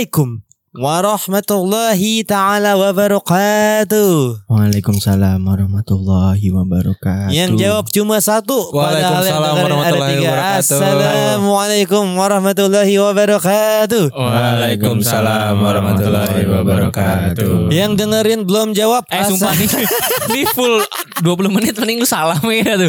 Assalamualaikum warahmatullahi taala wabarakatuh. Waalaikumsalam warahmatullahi wabarakatuh. Yang jawab cuma satu. Waalaikumsalam warahmatullahi tiga. wabarakatuh. Assalamualaikum warahmatullahi wabarakatuh. Waalaikumsalam warahmatullahi wabarakatuh. Yang dengerin belum jawab. Eh sumpah nih Ini full 20 menit mending lu salam ya tuh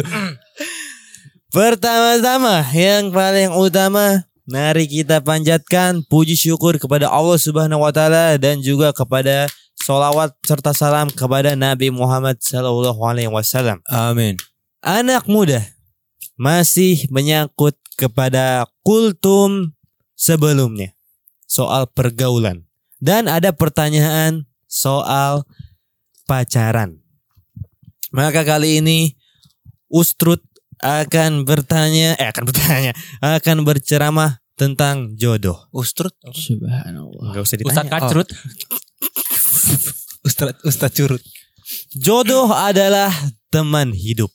Pertama-tama yang paling utama Mari kita panjatkan puji syukur kepada Allah Subhanahu wa taala dan juga kepada solawat serta salam kepada Nabi Muhammad sallallahu alaihi wasallam. Amin. Anak muda masih menyangkut kepada kultum sebelumnya soal pergaulan dan ada pertanyaan soal pacaran. Maka kali ini Ustrut akan bertanya eh akan bertanya akan berceramah tentang jodoh. Ustrut. Subhanallah. Enggak usah Ustaz ditanya. Kacrut Ustad Ustad curut. Jodoh adalah teman hidup.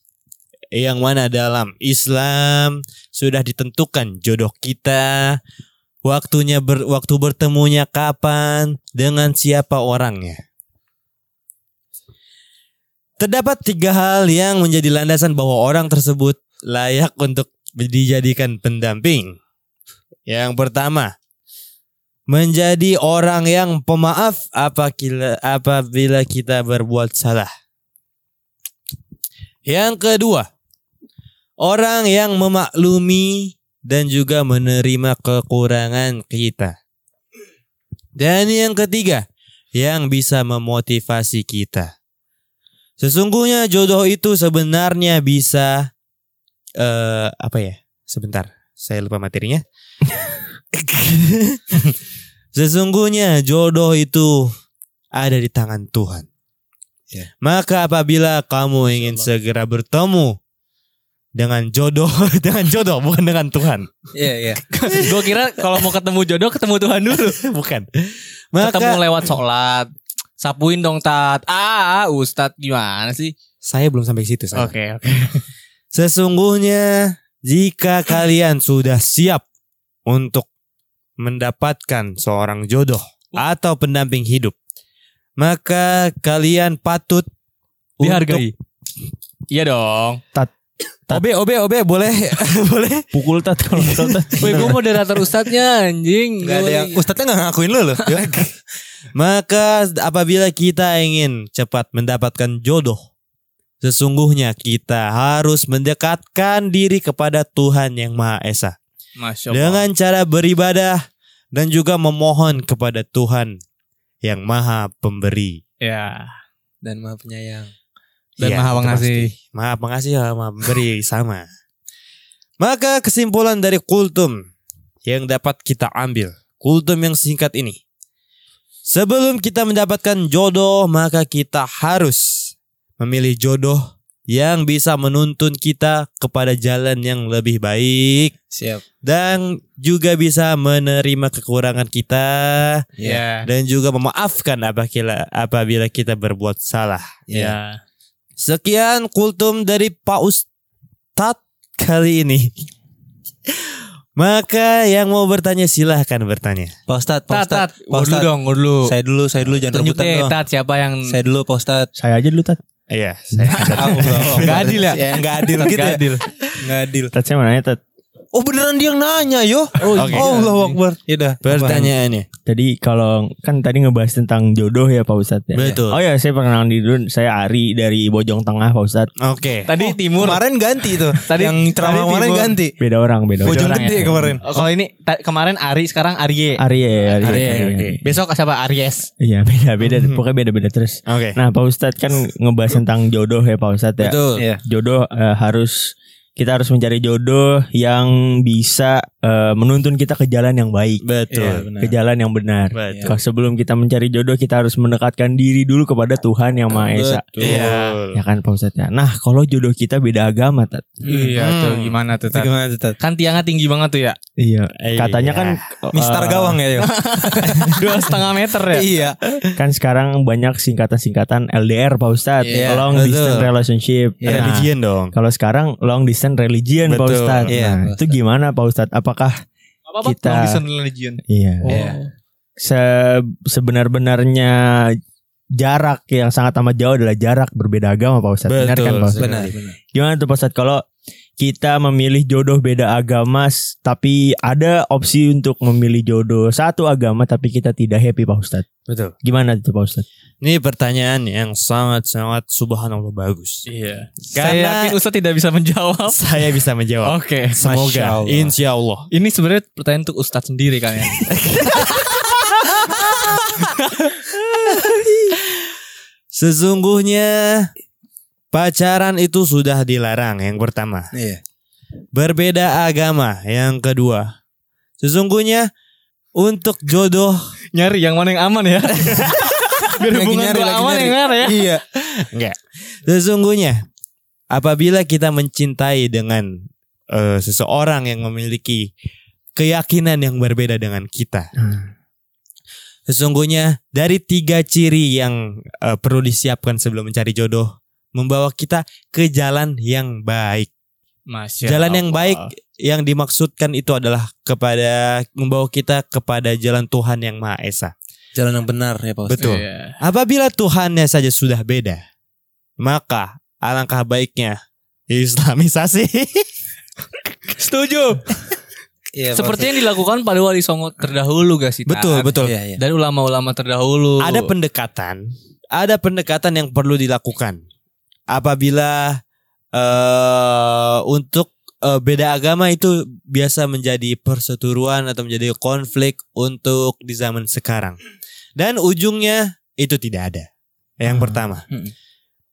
Yang mana dalam Islam sudah ditentukan jodoh kita, waktunya ber, waktu bertemunya kapan, dengan siapa orangnya. Terdapat tiga hal yang menjadi landasan bahwa orang tersebut layak untuk dijadikan pendamping. Yang pertama, menjadi orang yang pemaaf apabila kita berbuat salah. Yang kedua, orang yang memaklumi dan juga menerima kekurangan kita. Dan yang ketiga, yang bisa memotivasi kita. Sesungguhnya jodoh itu sebenarnya bisa eh apa ya? Sebentar, saya lupa materinya. Sesungguhnya jodoh itu ada di tangan Tuhan. Ya. Maka apabila kamu ingin segera bertemu dengan jodoh, dengan jodoh bukan dengan Tuhan, Iya iya. Gue kira kalau mau ketemu jodoh ketemu Tuhan dulu bukan. Ketemu Maka lewat sholat Sapuin dong Tat. Ah Ustadz gimana sih? Saya belum sampai situ. saya. Oke oke. Sesungguhnya jika kalian sudah siap untuk mendapatkan seorang jodoh atau pendamping hidup, maka kalian patut Dihargai. Iya dong Obe, obe, obe, boleh, boleh. Pukul tat kalau nggak tat. Woi gue moderator Ustadznya anjing Gak ada yang Ustadnya gak ngakuin lu loh. Maka apabila kita ingin cepat mendapatkan jodoh, sesungguhnya kita harus mendekatkan diri kepada Tuhan yang Maha Esa Masya Allah dengan cara beribadah dan juga memohon kepada Tuhan yang Maha Pemberi. Ya Dan maha penyayang. Dan Iya, Maha Pengasih. Maha pengasih, maha pemberi sama. Maka kesimpulan dari kultum yang dapat kita ambil, kultum yang singkat ini. Sebelum kita mendapatkan jodoh, maka kita harus memilih jodoh yang bisa menuntun kita kepada jalan yang lebih baik Siap. dan juga bisa menerima kekurangan kita Ya dan juga memaafkan apabila apabila kita berbuat salah. Ya Sekian kultum dari Pak Ustadz kali ini. Maka yang mau bertanya silahkan bertanya. Pak Ustad, Pak Tat Tat Ustad. Gue dulu dong gue dulu Saya dulu, saya dulu jangan Tunjuk rebutan deh dong. Tat siapa yang Saya dulu Pak Ustad. Saya aja dulu tat. Iya, saya Nggak adil ya? Enggak adil gitu Nggak ya. adil. Enggak adil. Tat saya mau nanya tat. Oh beneran dia yang nanya yo. Oh, Oke. Allahu Akbar. Yaudah. pertanyaannya. Tadi kalau kan tadi ngebahas tentang jodoh ya Pak Ustadz ya. Betul. Oh ya saya perkenalan diri dulu. Saya Ari dari Bojong Tengah Pak Ustadz. Oke. Tadi timur Kemarin ganti tuh. Tadi- yang ceramah kemarin ganti. Beda orang, beda orang. Bojong orang gede ya. kemarin. Oh, Kalau ini kemarin Ari sekarang Arye Arya, Arya. Arye Arya. oke. Besok siapa Aries Iya beda beda. Pokoknya beda beda terus. Oke. Nah Pak Ustadz kan ngebahas tentang jodoh ya Pak Ustadz ya. Betul. Iya. Jodoh eh, harus kita harus mencari jodoh yang bisa eh, menuntun kita ke jalan yang baik, Iya, Betul. benar. ke jalan yang benar. Betul. Kalau sebelum kita mencari jodoh kita harus mendekatkan diri dulu kepada Tuhan yang Maha Esa. Betul. Iya. Ya kan Pak Ustadz ya. Nah kalau jodoh kita beda agama Tat. Iya Hmm. tuh gimana tuh Tat? Gimana tuh, Tat? Kan tiangnya tinggi banget tuh ya Iya. Iya. Katanya kan Mister eh, Gawang ya. Dua setengah meter ya Iya. Kan sekarang banyak singkatan-singkatan LDR Pak Ustadz. Iya, long betul. distance relationship. Iya. Nah, Religion dong. Kalau sekarang long distance religion Pak Betul. Ustadz. Iya, Nah, Pak itu gimana Pak Ustadz? Apakah Apa? Kita- Long distance religion. Iya. Iya. Se- sebenar-benarnya jarak yang sangat amat jauh adalah jarak berbeda agama Pak Ustadz. Benar kan Pak Ustadz? Benar, benar. Gimana tuh Pak Ustadz kalau kita memilih jodoh beda agama tapi ada opsi untuk memilih jodoh satu agama tapi kita tidak happy Pak Ustadz. Betul. Gimana tuh Pak Ustadz? Ini pertanyaan yang sangat-sangat subhanallah bagus. Iya. Saya Karena- yakin Ustaz tidak bisa menjawab. Saya bisa menjawab. Oke. Masya Semoga. Allah. Insya Allah. Ini sebenarnya pertanyaan untuk Ustadz sendiri kan ya. Sesungguhnya pacaran itu sudah dilarang yang pertama. Iya. Berbeda agama yang kedua. Sesungguhnya untuk jodoh Nyari yang mana yang aman ya. Biar Lagi hubungan nyari, aman nyari. yang mana ya. Iya. enggak. Sesungguhnya apabila kita mencintai dengan eh, seseorang yang memiliki keyakinan yang berbeda dengan kita. Sesungguhnya dari tiga ciri yang eh, perlu disiapkan sebelum mencari jodoh membawa kita ke jalan yang baik. Masya jalan yang Allah. baik yang dimaksudkan itu adalah kepada membawa kita kepada jalan Tuhan yang Maha Esa. Jalan yang benar ya Pak. Betul. Iya. Apabila Tuhannya saja sudah beda, maka alangkah baiknya Islamisasi. Setuju. Iya, Pak Seperti yang dilakukan pada wali songo terdahulu gak sih? Betul, betul. Iya, iya. Dan ulama-ulama terdahulu. Ada pendekatan, ada pendekatan yang perlu dilakukan. Apabila eh untuk eh, beda agama itu biasa menjadi perseteruan atau menjadi konflik untuk di zaman sekarang. Dan ujungnya itu tidak ada. Yang Hmm. pertama. Hmm.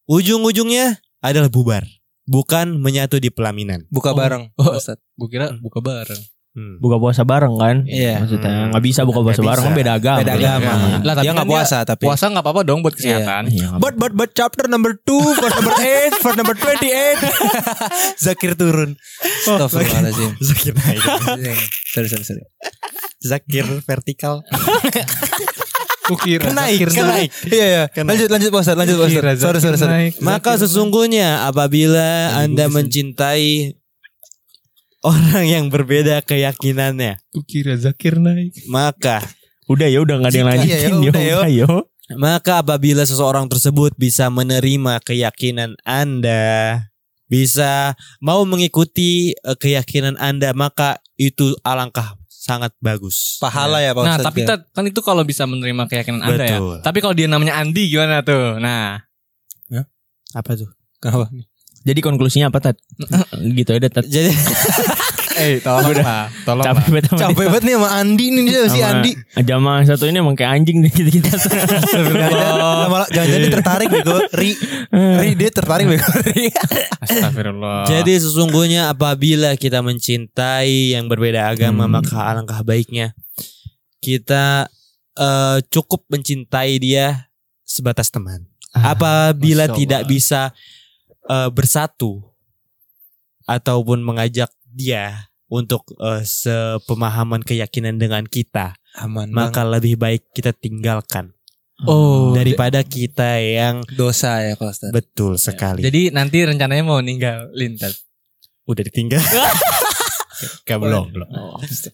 Ujung-ujungnya adalah bubar, bukan menyatu di pelaminan. Buka Oh. bareng. Oh. Pak Ustadz. Gue kira buka bareng. Hmm. Buka puasa bareng kan? Iya. Maksudnya Hmm. nggak bisa buka puasa Nggak bareng bisa. kan beda agama. Beda agama. Lah, tapi Dia kan nggak dia puasa tapi. Puasa nggak apa-apa dong buat kesehatan. Iya, nggak But but but chapter number 2 verse number 8 verse number 28 Zakir turun. Astagfirullahaladzim Zakir naik. Sorry sorry sorry Zakir vertikal. Kukira. Kenaik, kenaik. Iya iya Lanjut lanjut Lanjut Pak Kukira Ustadz Sorry sorry sorry. Maka sesungguhnya apabila Anda mencintai orang yang berbeda keyakinannya, Kukira Zakir naik. maka Udah ya udah nggak ada yang Jika- lanjutin iya, ya, ya, udah, udah, yo. maka apabila seseorang tersebut bisa menerima keyakinan Anda, bisa mau mengikuti eh, keyakinan Anda, maka itu alangkah sangat bagus. Pahala ya Pak Nah, Ustadz tapi ya. Kan itu kalau bisa menerima keyakinan Anda ya. Betul. Tapi kalau dia namanya Andi gimana tuh? Nah, Apa tuh? Kenapa? Jadi konklusinya apa tat? gitu aja tat. Jadi eh tolong lah, tolong Capek lah. banget sama dia. Capek banget nih sama Andi nih dia si Sama Andi Jamaah satu ini emang kayak anjing nih kita kita. Jangan-jangan malah- jangan-jangan dia tertarik bego Ri Ri dia tertarik bego Ri Astagfirullah. Jadi sesungguhnya apabila kita mencintai yang berbeda agama Hmm. maka alangkah baiknya kita eh, cukup mencintai dia sebatas teman. Apabila Masya tidak Allah. bisa eh, bersatu ataupun mengajak dia untuk eh, sepemahaman keyakinan dengan kita, Aman maka lebih baik kita tinggalkan oh, daripada kita yang Dosa ya Ustadz betul sekali. Jadi nanti rencananya mau ninggalin Tat. udah ditinggal. Gak belum, belum.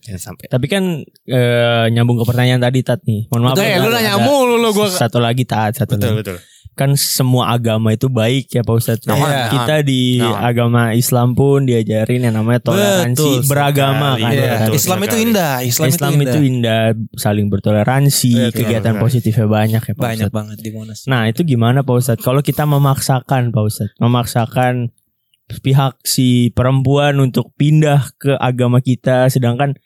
Jangan sampai. Tapi kan eh, nyambung ke pertanyaan tadi tat nih. Mohon maaf. Betul ya, ada- lu nanya mulu lu gua. Satu lagi tat, satu Betul, lagi. betul. Kan semua agama itu baik ya Pak Ustadz. Nah, Iya. Kita di Nah. agama Islam pun diajarin yang namanya toleransi Betul beragama sekali. kan. Iya. Betul Islam itu indah Islam, Islam, itu itu indah indah, saling bertoleransi, Betul kegiatan sekali. positifnya banyak ya Pak Banyak Ustadz. banget di Monas Nah itu gimana Pak Ustadz? Kalau kita memaksakan Pak Ustadz, memaksakan pihak si perempuan untuk pindah ke agama kita, sedangkan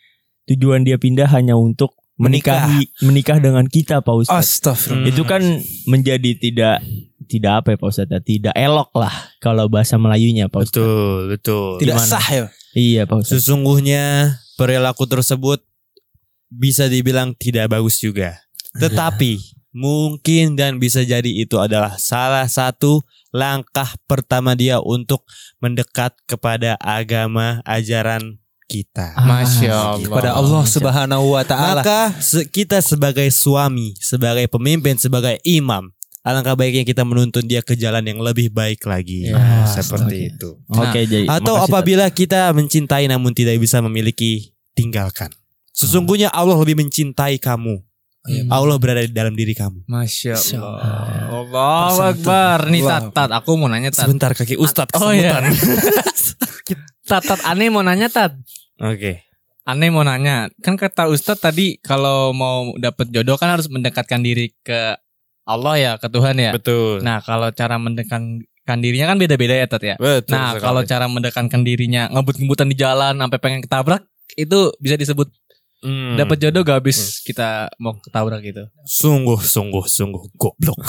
tujuan dia pindah hanya untuk menikahi menikah dengan kita Pak Ustadz. Astagfirullah Itu kan menjadi tidak tidak apa ya Pak Ustadz? ya, Tidak elok lah kalau bahasa Melayunya Pak Ustadz. Betul, betul. Tidak Gimana? sah ya Iya Pak Ustadz. Sesungguhnya perilaku tersebut bisa dibilang tidak bagus juga. Tetapi mungkin dan bisa jadi itu adalah salah satu langkah pertama dia untuk mendekat kepada agama ajaran kita. Masya Allah. Kepada Allah subhanahu wa ta'ala Maka se- kita sebagai suami, sebagai pemimpin, sebagai imam, alangkah baiknya kita menuntun dia ke jalan yang lebih baik lagi. Ya, seperti oke. itu. Oke jadi Atau apabila kita mencintai namun tidak bisa memiliki, tinggalkan. Sesungguhnya Allah lebih mencintai kamu. Iya. Allah berada di dalam diri kamu. Masya Allah. Allahu Akbar. Nih tat, tat. Aku mau nanya tat. Sebentar kaki Ustadz Oh iya. Tat, tat. Aneh mau nanya tat. Oke. Aneh mau nanya. Kan kata Ustadz tadi kalau mau dapet jodoh kan harus mendekatkan diri ke Allah ya, ke Tuhan ya. Betul. Nah kalau cara mendekatkan dirinya kan beda-beda ya tat ya. Betul. Nah sekali. kalau cara mendekatkan dirinya ngebut-ngebutan di jalan sampai pengen ketabrak itu bisa disebut Hmm. dapat jodoh gak habis kita mau ketabrak gitu. sungguh sungguh sungguh goblok.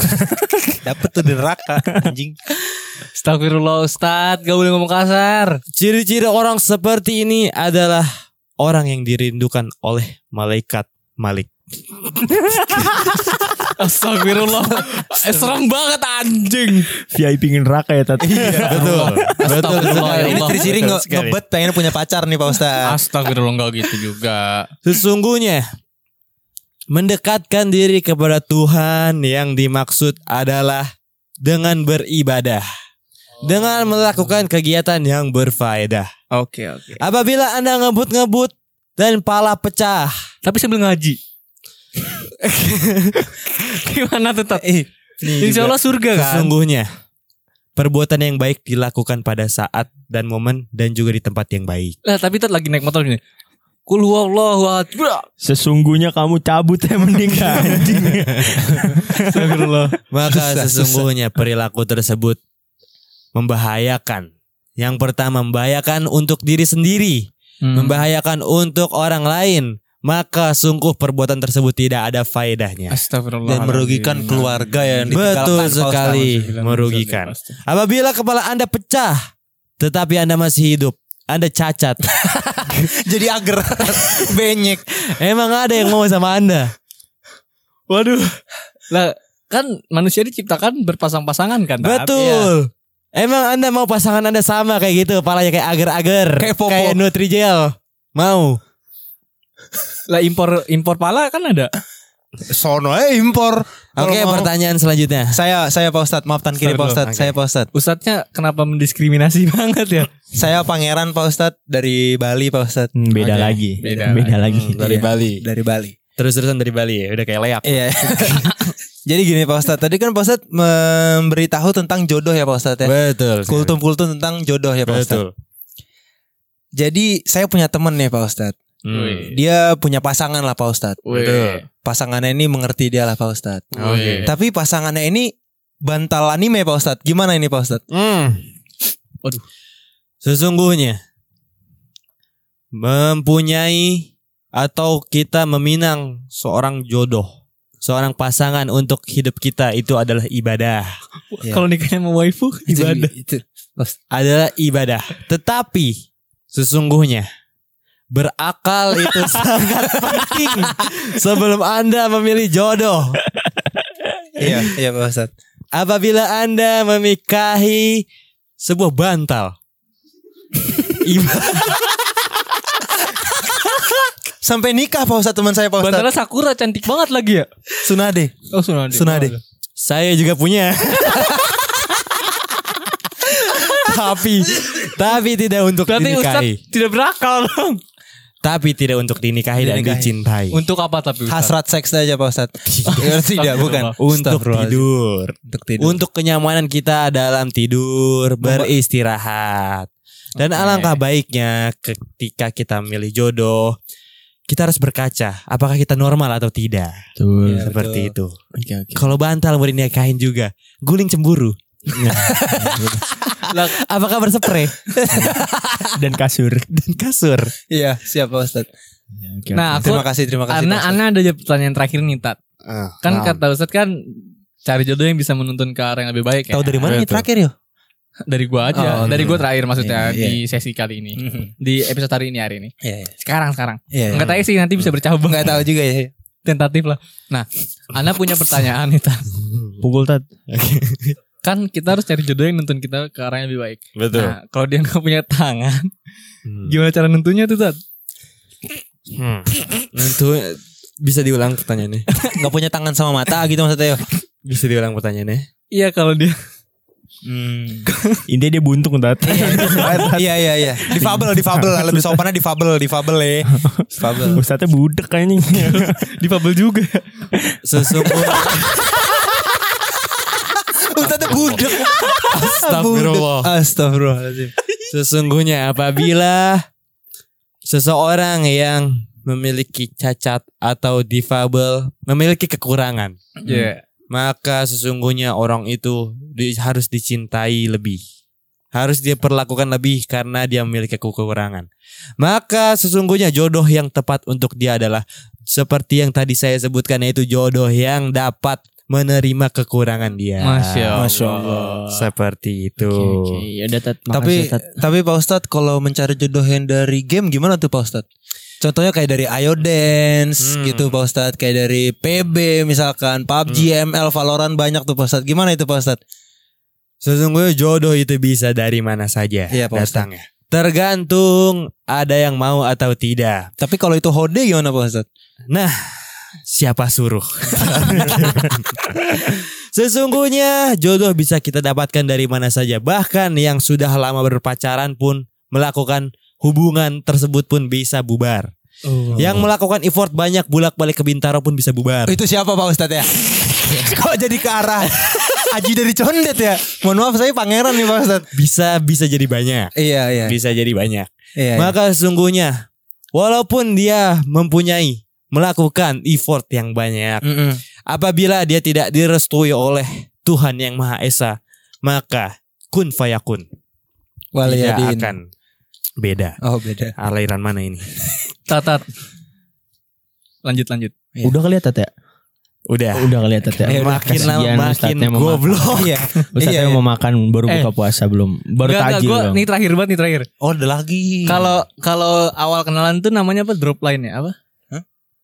Dapet tuh di neraka anjing. Astagfirullah Ustaz, gak boleh ngomong kasar. Ciri-ciri orang seperti ini adalah orang yang dirindukan oleh malaikat Malik. Astagfirullah. Eh, serem banget anjing. VIP neraka ya tadi. Betul. Betul Astagfirullah, sekali. ya Ini ciri-ciri Betul nge- ngebet pengen punya pacar nih Pak Ustaz. Astagfirullah enggak gitu juga. Sesungguhnya mendekatkan diri kepada Tuhan yang dimaksud adalah dengan beribadah. Dengan melakukan kegiatan yang berfaedah. Oke, oke. Apabila Anda ngebut-ngebut dan pala pecah, Tapi sambil ngaji. Gimana tuh Tat? Eh, Insya Allah surga kan? sesungguhnya perbuatan yang baik dilakukan pada saat dan momen dan juga di tempat yang baik. Lah tapi Tat lagi naik motor gini. Kul huwallahu. Sesungguhnya kamu cabut ya mending anjing. Astagfirullah. Maka sesungguhnya perilaku tersebut membahayakan. Yang pertama membahayakan untuk diri sendiri, Hmm. membahayakan untuk orang lain. Maka sungguh perbuatan tersebut tidak ada faedahnya. Astagfirullah. dan merugikan keluarga yang Betul ditinggalkan Ustaz. sekali merugikan. Apabila kepala Anda pecah, tetapi Anda masih hidup, Anda cacat. Jadi ager benyek. Emang ada yang mau sama Anda? Waduh. Lah kan manusia diciptakan berpasang-pasangan kan? Betul. Emang Anda mau pasangan Anda sama kayak gitu, kepalanya kayak agar-agar, Kayak Popo. kayak Nutrijel. Mau? Lah impor impor pala kan ada. Sono eh impor. Oke, mau- pertanyaan selanjutnya. Saya saya Pak Ustadz, maaf tan kiri Pak Ustadz. Oke. Saya Pak Ustadz. Ustadznya kenapa mendiskriminasi banget ya? Saya pangeran Pak Ustadz dari Bali Pak Ustadz. Hmm, beda Oke. lagi. Beda Beda, lagi. Dari Iya. Bali. Dari Bali. Terus-terusan dari Bali ya, udah kayak leak. Iya. Jadi gini Pak Ustadz, tadi kan Pak Ustadz memberitahu tentang jodoh ya Pak Ustadz ya. Betul. Kultum-kultum tentang jodoh ya Pak Ustadz. Betul. Jadi saya punya temen nih Pak Ustadz. Hmm. Dia punya pasangan lah Pak Ustadz. Betul. Pasangannya ini mengerti dia lah Pak Ustadz. Oke. Tapi pasangannya ini bantal anime Pak Ustadz. Gimana ini Pak Ustadz? Hmm. Waduh. Sesungguhnya mempunyai atau kita meminang seorang jodoh, seorang pasangan untuk hidup kita itu adalah ibadah. Iya. Kalau nikahnya sama waifu ibadah. Itu, Adalah ibadah. Tetapi sesungguhnya berakal itu sangat penting sebelum Anda memilih jodoh. iya, iya Pak Ustadz. Apabila Anda memikahi sebuah bantal. Sampai nikah Pak Ustadz teman saya Pak Ustadz. Bantalnya Sakura cantik banget lagi ya. Sunade. Oh Sunade. Sunade. Saya juga punya. tapi tapi tidak untuk Berarti dinikahi. Ustadz tidak berakal dong. Tapi tidak untuk dinikahi dan Dinikahi. dicintai. Untuk apa tapi Ustadz? Hasrat seks aja Pak Ustadz. Ya, tidak, bukan. untuk tidur. Untuk tidur. Untuk kenyamanan kita dalam tidur, beristirahat. Dan Oke. alangkah baiknya ketika kita memilih jodoh, kita harus berkaca apakah kita normal atau tidak. Betul. Iya, Seperti betul. itu. Oke, oke. Kalau bantal mau dinikahin juga, guling cemburu. Lah, Apakah berspray Dan kasur. dan kasur? Iya, siap Pak Ustadz. Nah, aku Terima kasih, terima kasih. Ustadz. Ana ada pertanyaan terakhir nih Tat. Kan Nah. kata Ustadz kan cari jodoh yang bisa menuntun ke arah yang lebih baik ya. Tahu dari mana nih terakhir yo? Dari gua aja, Oh, dari iya. gua terakhir maksudnya Iya, iya. di sesi kali ini. Di episode hari ini hari ini. Iya, iya. Sekarang sekarang. Iya. Enggak tahu sih nanti bisa bercabung. Enggak tahu juga ya. Tentatif lah. Nah, Ana punya pertanyaan nih Tat. Pukul tat. Kan kita harus cari jodoh yang nuntun kita ke arah yang lebih baik. Betul. Nah, kalau dia nggak punya tangan, Hmm. gimana cara nentunya tuh Tat? Hmm. Nentu bisa diulang pertanyaannya. Enggak punya tangan sama mata gitu maksudnya. Bisa diulang pertanyaannya. Iya kalau dia Hmm. Intinya dia buntung tat. Iya iya iya. Difabel, difabel. Lebih sopannya difabel, difabel ya. Difabel. Ustadznya budek kayaknya. Difabel juga. Sesungguhnya Ustaznya budek. Astagfirullah. Astagfirullahaladzim. Sesungguhnya apabila seseorang yang memiliki cacat atau difabel memiliki kekurangan, Iya. maka sesungguhnya orang itu di- harus dicintai lebih. Harus dia perlakukan lebih karena dia memiliki kekurangan. Maka sesungguhnya jodoh yang tepat untuk dia adalah seperti yang tadi saya sebutkan yaitu jodoh yang dapat menerima kekurangan dia. Masya Allah. Masya Allah. Seperti itu. ya udah tat. Tapi tapi Pak Ustadz kalau mencari jodoh yang dari game gimana tuh Pak Ustadz? Contohnya kayak dari Ayo Dance Hmm. gitu Pak Ustadz Kayak dari PB misalkan PUBG, ML, Valorant banyak tuh Pak Ustadz Gimana itu Pak Ustadz? Sesungguhnya jodoh itu bisa dari mana saja Iya, Pak Ustadz. datangnya. Tergantung ada yang mau atau tidak. Tapi kalau itu Hode gimana Pak Ustadz? Nah, siapa suruh? Sesungguhnya jodoh bisa kita dapatkan dari mana saja. Bahkan yang sudah lama berpacaran pun melakukan hubungan tersebut pun bisa bubar. Yang melakukan effort banyak bulak-balik ke Bintaro pun bisa bubar. Itu siapa Pak Ustadz ya? Kok jadi ke arah Aji dari Condet ya? Mohon maaf saya pangeran nih Pak Ustadz Bisa bisa jadi banyak. Iya iya Bisa jadi banyak. iya, iya. Maka sesungguhnya walaupun dia mempunyai melakukan effort yang banyak, Mm-mm. apabila dia tidak direstui oleh Tuhan yang Maha Esa, maka kun fayakun. Tidak Waliyadin akan beda. Oh beda Aliran mana ini? Tatat. Lanjut lanjut. Iya. Udah kali ya tat ya? Udah. Udah kali ya tat ya? Eh, udah. makin lama makin goblok. Iya Ustadznya Iya, mau makan baru buka puasa belum? Baru tajil gua nih terakhir banget nih terakhir. Oh ada lagi Kalau kalau awal kenalan tuh namanya apa? Drop line ya? Apa?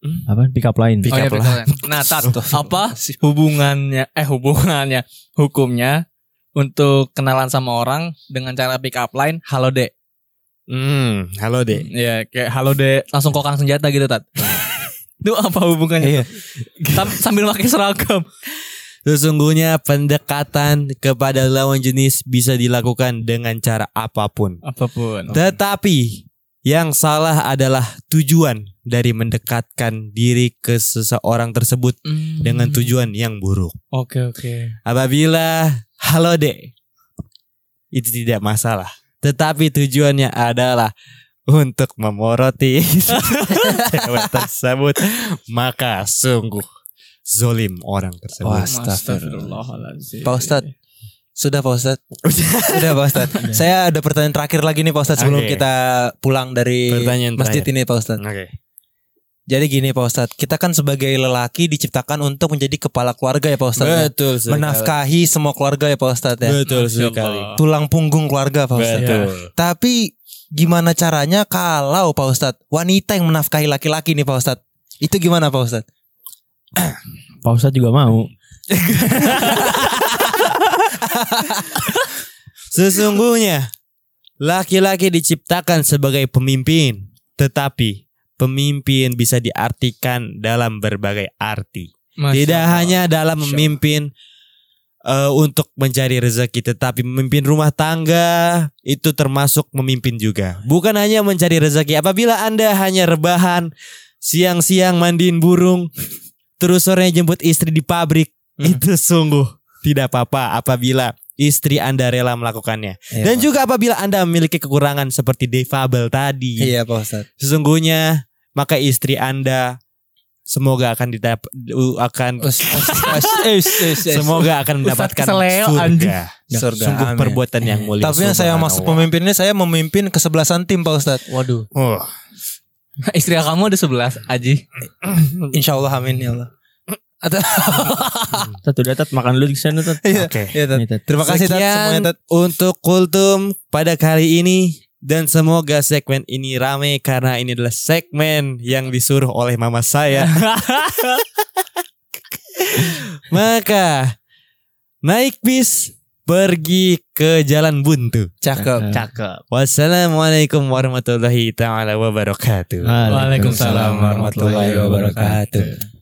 Apa? Pick up line. Pick oh, up ya, pick up line. Nah, tat, apa hubungannya eh hubungannya hukumnya untuk kenalan sama orang dengan cara pick up line halo dek. Hmm, halo deh. Ya, kayak halo dek, langsung kokang senjata gitu, Tat. Itu apa hubungannya? Iya. Sam- Sambil pakai seragam. Sesungguhnya pendekatan kepada lawan jenis bisa dilakukan dengan cara apa pun. Apa pun. Tetapi yang salah adalah tujuan dari mendekatkan diri ke seseorang tersebut Hmm. dengan tujuan yang buruk. Oke, oke. Apabila halo dek itu tidak masalah. Tetapi tujuannya adalah untuk memoroti cewek tersebut maka sungguh zolim orang tersebut. Astagfirullah. Astagfirullahaladzim. Pak Ustadz Sudah Pak Ustadz Udah Pak Ustadz Saya ada pertanyaan terakhir lagi nih Pak Ustadz Sebelum Oke. kita pulang dari Pertanyaan masjid terakhir. ini Pak Ustadz Oke. Jadi gini Pak Ustadz Kita kan sebagai lelaki diciptakan untuk menjadi kepala keluarga ya Pak Ustadz ya? Betul sekali. Menafkahi semua keluarga ya Pak Ustadz ya Betul sekali. Tulang punggung keluarga Pak Ustadz Betul. Tapi gimana caranya kalau Pak Ustadz Wanita yang menafkahi laki-laki nih Pak Ustadz Itu gimana Pak Ustadz Pak Ustadz juga mau. Sesungguhnya laki-laki diciptakan sebagai pemimpin, tetapi pemimpin bisa diartikan dalam berbagai arti. Masya Tidak Allah. hanya dalam memimpin eh, untuk mencari rezeki, tetapi memimpin rumah tangga itu termasuk memimpin juga. Bukan hanya mencari rezeki. Apabila Anda hanya rebahan, siang-siang mandiin burung, terus sorenya jemput istri di pabrik, Hmm. itu sungguh tidak apa-apa apabila istri Anda rela melakukannya. Iya, Dan Pak. juga apabila Anda memiliki kekurangan seperti defable tadi, Iya Pak Ustadz sesungguhnya maka istri Anda semoga akan didap akan semoga akan mendapatkan surga. anjing. Surga, Sungguh amin. perbuatan yang mulia. Tapi yang saya maksud Subhanallah. pemimpin ini Saya memimpin kesebelasan tim Pak Ustadz Waduh. Oh, Istri kamu ada 11, Aji. Insya Allah amin ya Allah Tat udah tat makan dulu di sana tat. Iya, Oke. iya, Tat. Nih, Tat. Terima kasih Tat semuanya Tat. untuk kultum pada kali ini dan semoga segmen ini rame karena ini adalah segmen yang disuruh oleh mama saya. Maka naik bis pergi ke jalan buntu. Cakep. Cakep. Wassalamualaikum warahmatullahi taala wabarakatuh. Waalaikumsalam warahmatullahi wabarakatuh.